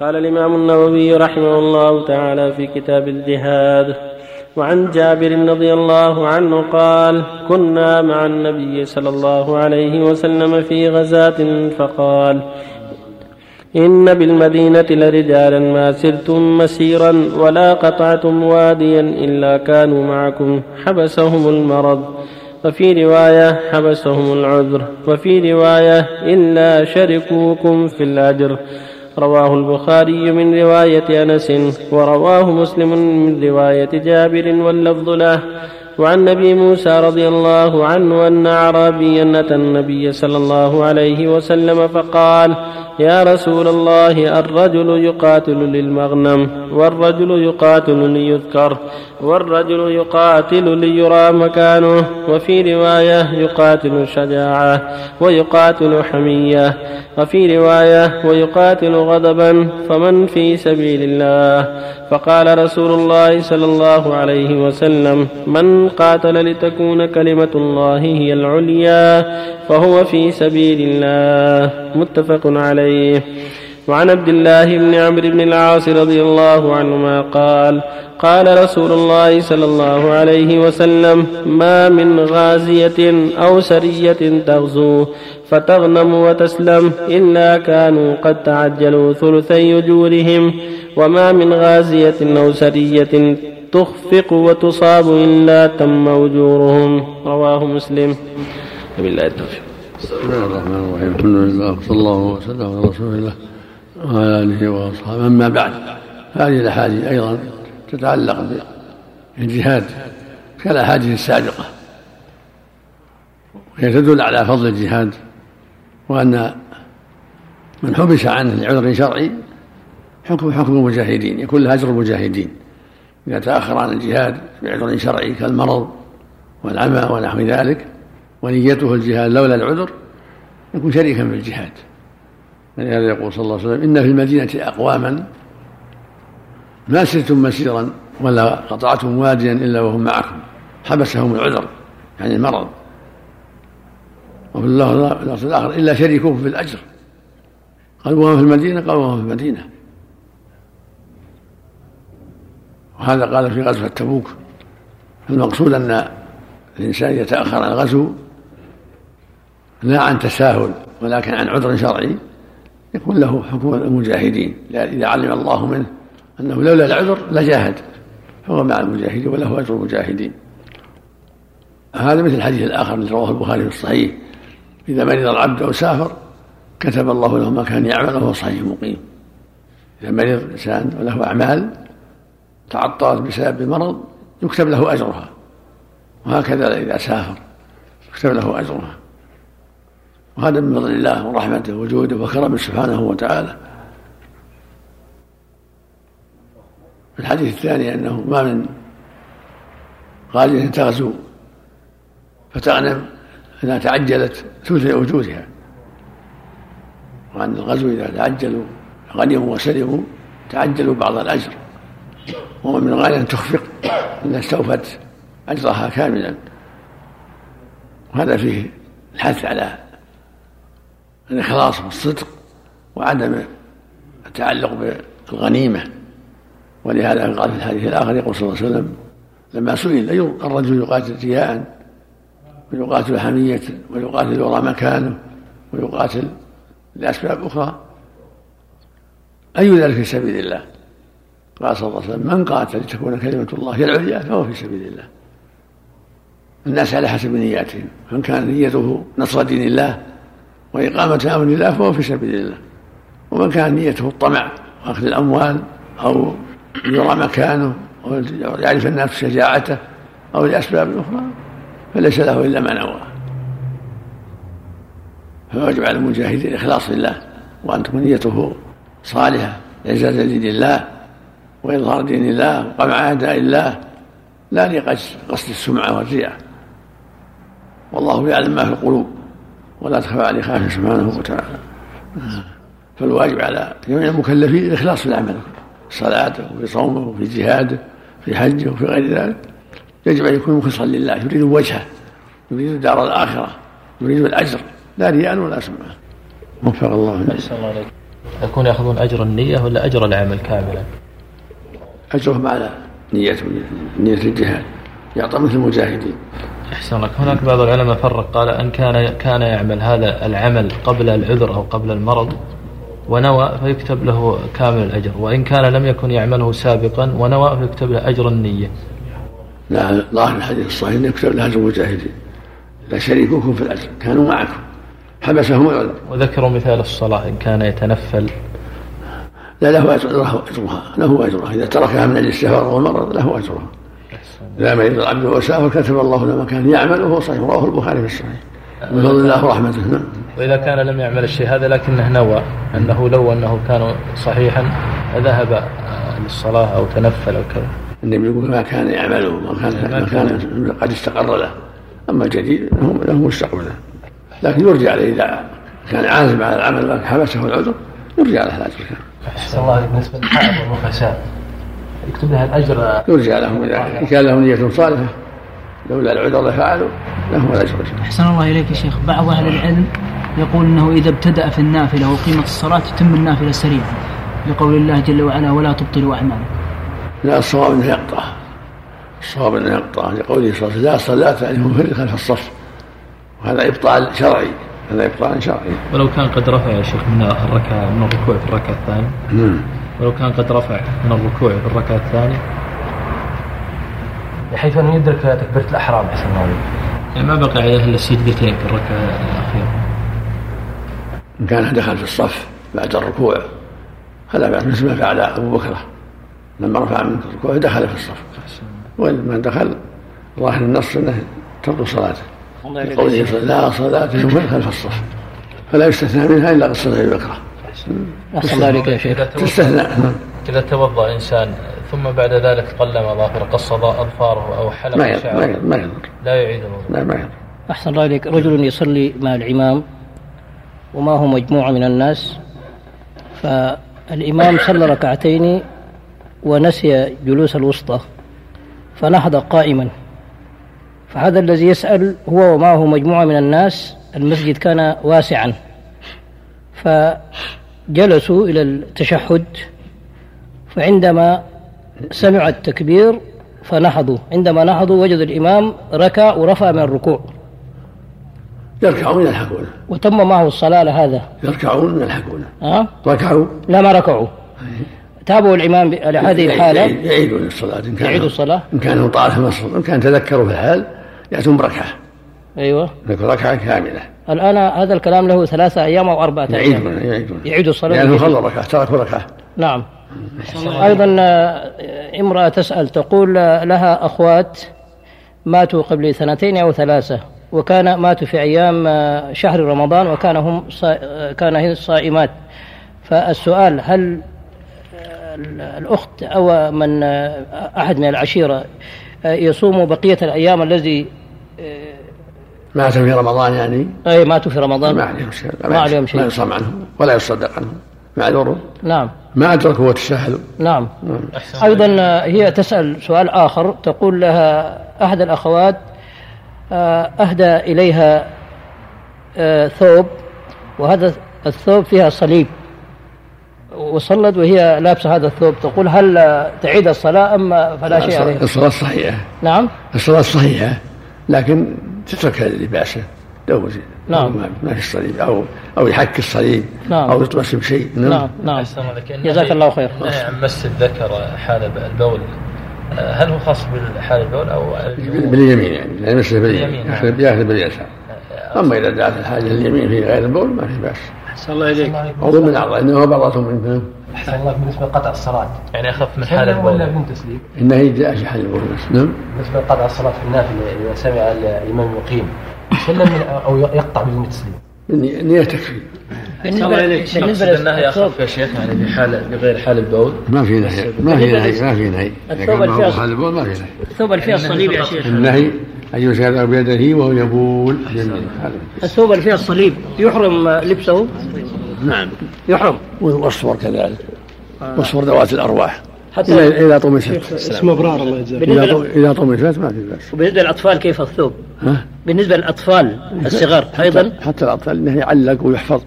قال الإمام النووي رحمه الله تعالى في كتاب الجهاد وعن جابر رضي الله عنه قال كنا مع النبي صلى الله عليه وسلم في غزاة فقال إن بالمدينة لرجالا ما سرتم مسيرا ولا قطعتم واديا إلا كانوا معكم حبسهم المرض. وفي رواية حبسهم العذر وفي رواية إلا شركوكم في الأجر. رواه البخاري من رواية أنس ورواه مسلم من رواية جابر واللفظ له. وعن ابي موسى رضي الله عنه أن اعرابيا اتى النبي صلى الله عليه وسلم فقال يا رسول الله الرجل يقاتل للمغنم والرجل يقاتل ليذكر والرجل يقاتل ليرى مكانه وفي رواية يقاتل شجاعة ويقاتل حمية وفي رواية ويقاتل غضبا فمن في سبيل الله؟ فقال رسول الله صلى الله عليه وسلم من قاتل لتكون كلمة الله هي العليا فهو في سبيل الله. متفق عليه. وعن عبد الله بن عمرو بن العاص رضي الله عنهما قال قال رسول الله صلى الله عليه وسلم ما من غازية أو سرية تغزو فتغنم وتسلم إلا كانوا قد تعجلوا ثلثي أجورهم وما من غازية أو سرية تخفق وتصاب إلا تم أجورهم. رواه مسلم. بالله التوفيق. بسم الله الرحمن الرحيم. الحمد لله صلى الله وسلم على رسول الله وعلى آله وأصحابه. أما بعد هذه الأحاديث أيضا تتعلق بالجهاد كالأحاديث السابقة وهي تدل على فضل الجهاد وأن من حبس عنه لعذر شرعي حكم حكم المجاهدين يكون له أجر المجاهدين. اذا تاخر عن الجهاد بعذر شرعي كالمرض والعمى ونحو ذلك ونيته الجهاد لولا العذر يكون شريكا في الجهاد. ولهذا يقول صلى الله عليه وسلم إن في المدينة أقواما ما سرتم مسيرا ولا قطعتم واديا إلا وهم معكم حبسهم العذر يعني المرض. وفي اللفظ الآخر إلا شريكوكم في الأجر. قال وهم في المدينة؟ قال وهم في المدينة. وهذا قال في غزوة تبوك. المقصود أن الإنسان يتأخر عن الغزو لا عن تساهل ولكن عن عذر شرعي يكون له حكم المجاهدين. إذا علم الله منه أنه لولا العذر لجاهد فهو مع المجاهدين وله أجر المجاهدين. هذا مثل الحديث الآخر الذي رواه البخاري في الصحيح. إذا مرض العبد أو سافر كتب الله له ما كان يعمل وهو صحيح مقيم. إذا مرض الإنسان وله أعمال تعطلت بسبب المرض يكتب له أجرها. وهكذا إذا سافر يكتب له أجرها. وهذا من فضل الله ورحمته وجوده وكرمه سبحانه وتعالى. في الحديث الثاني أنه ما من غازية تغزو فتغنم إذا تعجلت ثلث وجودها. وأن الغزو إذا تعجلوا غنموا وسلموا تعجلوا بعض الأجر. وما من غاية تخفق إذا استوفت أجرها كاملا. وهذا فيه الحث على الإخلاص والصدق وعدم التعلق بالغنيمة. ولهذا قال في الحديث الآخر يقول صلى الله عليه وسلم لما سئل أي الرجل يقاتل رياء ويقاتل حمية ويقاتل يرى مكانه ويقاتل لأسباب أخرى أي ذلك في سبيل الله؟ قال صلى الله عليه وسلم من قاتل لتكون كلمة الله هي العليا فهو في سبيل الله. الناس على حسب نياتهم من كان نيته نصر دين الله وإقامة أمر الله فهو في سبيل الله. ومن كان نيته الطمع وأخذ الأموال أو يرى مكانه أو يعرف الناس شجاعته أو لأسباب أخرى فليس له إلا ما نوى. فيجب على المجاهدين الإخلاص لله وأن تكون نيته صالحة إعزاز دين الله وإظهار دين الله وقمع أعداء الله. لا لقصد السمعة والرياء والله يعلم ما في القلوب ولا تخفى عليه خافه سبحانه وتعالى. فالواجب على جميع المكلفين الإخلاص في العمل في صلاته وفي صومه وفي جهاده في حجه وفي غير ذلك. يجب أن يكون مخلصا لله يريد وجهه يريد الدار الآخرة يريد الأجر. لا رياء ولا سمعة. وفق الله. أحسن الله يكون يأخذون أجر النية ولا أجر العمل كاملا؟ أجرهم على نيته نية الجهاد. يعطى مثل المجاهدين. أحسن لك هناك بعض العلماء فرق قال أن كان كان يعمل هذا العمل قبل العذر أو قبل المرض ونوى فيكتب له كامل الأجر وإن كان لم يكن يعمله سابقا ونوى فيكتب له أجر النية. لا ظاهر الحديث الصحيح يكتب له أجر المجاهدين. لا شريككم في الأجر. كانوا معكم. حبسهم العذر. وذكروا مثال الصلاة إن كان يتنفل لا له أجرها له أجرها. إذا تركها من أجل السفر والمرض له أجرها. إذا مرض العبد وسافر كتب الله له ما كان يعمل وهو صحيح. رواه البخاري في الصحيح. من فضل الله ورحمته. نعم. وإذا كان لم يعمل الشيء هذا لكنه نوى أنه لو أنه كان صحيحا ذهب للصلاة أو تنفل أو كذا. النبي يقول ما كان يعمله ما كان ما كان قد استقر له. أما الجديد له مستقبله لكن يرجع عليه إذا كان عازم على العمل حبسه العذر يرجع له الأجر. أحسن الله بالنسبة للحائض والنفساء يكتب لها الأجر. يرجع لهم إذا كان لهم نية صالحة لولا العذر لفعلوا لهم الأجر. أحسن الله إليك يا شيخ. بعض أهل العلم يقول أنه إذا ابتدأ في النافلة وقيمة الصلاة تتم النافلة سريعا لقول الله جل وعلا ولا تبطلوا أعمالكم. لا الصواب أنه يقطع. الصواب أنه يقطع. لقوله صلى الله عليه وسلم لا صلاة لمنفرد خلف الصف. وهذا إبطال شرعي. هذا إبطال شرعي ولو كان قد رفع يا شيخ من الركعة من الركوع في الركعة الثانية. نعم. ولو كان قد رفع من الركوع في الركعة الثانية. بحيث أنه يدرك تكبيرة الأحرام أحسن الله يعني ما بقي عليه إلا السجدتين في الركعة الأخيرة. إن كان دخل في الصف بعد الركوع هذا بعد مثل ما فعل أبو بكر. لما رفع من الركوع دخل في الصف. ولما دخل ظاهر النص أنه ترك صلاته. قوله لا صلاة لمن خلف الصف فلا يستثنى منها إلا قصة أبي بكر أحسن الله عليك يا شيخ. تستثنى. إذا توضأ إنسان ثم بعد ذلك قلم ظافره قص أظفاره أو حلق ما يضر ما يضر. لا يعيد الوضوء. لا ما يضر. أحسن الله عليك. رجل يصلي مع الإمام وما هو مجموعة من الناس فالإمام صلى ركعتين ونسي جلوس الوسطى فنهض قائما. فهذا الذي يسأل هو ومعه مجموعة من الناس المسجد كان واسعا. فجلسوا إلى التشهد فعندما سمع التكبير فنهضوا. عندما نهضوا وجد الإمام ركع ورفع من الركوع. يركعون يلحقون. وتم معه الصلاة لهذا يركعون يلحقون. ها؟ ركعوا؟ لا ما ركعوا. تابعوا الإمام على هذه الحالة. يعيدون الصلاة. إن كان يعيدوا الصلاة. إن كان طال في مصر إن كان تذكروا في الحال. يأتون بركعة. أيوة. ركعة كاملة. الآن هذا الكلام له ثلاثة أيام أو أربعة أيام. يعيدون يعيدون. يعيدوا الصلاة. لأنه خلوا ركعة تركوا ركعة نعم. أيضا آه، امرأة تسأل تقول آه، لها أخوات ماتوا قبل سنتين أو ثلاثة وكان ماتوا في أيام آه، شهر رمضان وكان هم كان هن صائمات. فالسؤال هل الأخت أو من أحد من العشيرة يصوم بقية الأيام الذي ماتوا في رمضان يعني؟ أي ماتوا في رمضان. ما عليهم شيء ما عليهم شيء. لا يصام عنهم ولا يصدق عنهم. معذور نعم. ما أدركوا وتساهلوا نعم. نعم. أيضا هي تسأل سؤال آخر. تقول لها أحد الأخوات آه، أهدى إليها آه، ثوب وهذا الثوب فيها صليب وصلت وهي لابسة هذا الثوب. تقول هل تعيد الصلاة أم فلا شيء عليها. الصلاة صحيحة. نعم. الصلاة صحيحة. لكن تترك لباسه لو نعم. ما في الصليب. أو أو يحك الصليب. نعم. أو يطمس بشيء نعم. نعم, نعم. جزاك الله خير. عن مس الذكر حال البول هل هو خاص بالحال البول أو باليمين يعني. لا يمسه باليمين. يأخذ باليسار. أما إذا دعت الحاجة لليمين في غير البول ما في بأس. أحسن الله إليك. عضو من أعضاء إنه بضعه منه. أحسن الله بالنسبة لقطع الصلاة. يعني أخف من حال البول. ولا من تسليم؟ النهي جاء في حال البول. نعم. بالنسبة لقطع الصلاة في النافلة إذا سمع الإمام يقيم يسلم أو يقطع بدون تسليم النية تكفي بالنسبة بالنسبة النهي أخف يا شيخ يعني في حال بغير حال البول. ما في نهي. ما في نهي. ما في نهي. الثوب اللي فيها حال البول ما في نهي. الثوب اللي فيها الصليب يا شيخ. النهي أن يسافر بيده وهو يبول. الثوب اللي فيها الصليب يحرم لبسه. نعم. يحرم. واصفر كذلك. واصفر ذوات الأرواح. حتى إذا طمست اسمه إبرار الله يجزاك. إذا طمست ما في بأس. وبالنسبة للأطفال كيف الثوب؟ ها؟ بالنسبة للأطفال الصغار أيضا؟ حتى الأطفال أنه يعلق ويحفظ.